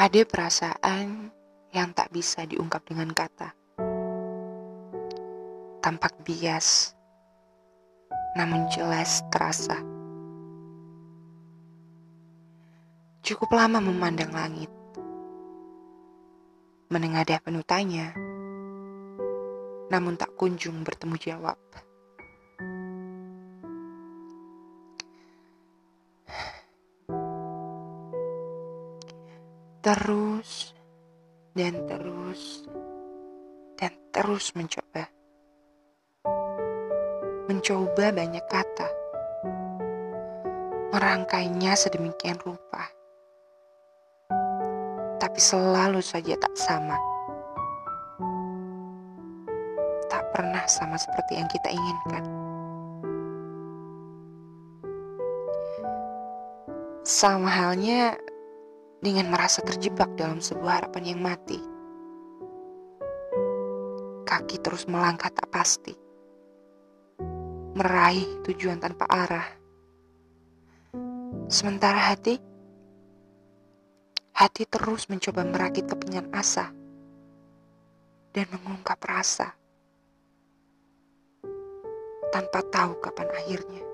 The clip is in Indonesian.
Ada perasaan yang tak bisa diungkap dengan kata. Tampak bias, namun jelas terasa. Cukup lama memandang langit, menengadah penuh tanya, namun tak kunjung bertemu jawab. Terus dan terus dan terus mencoba. Mencoba banyak kata. Merangkainya sedemikian rupa. Tapi selalu saja tak sama. Tak pernah sama seperti yang kita inginkan. Sama halnya dengan merasa terjebak dalam sebuah harapan yang mati. Kaki terus melangkah tak pasti, meraih tujuan tanpa arah. Sementara hati, hati terus mencoba merakit kepingan asa dan mengungkap rasa tanpa tahu kapan akhirnya.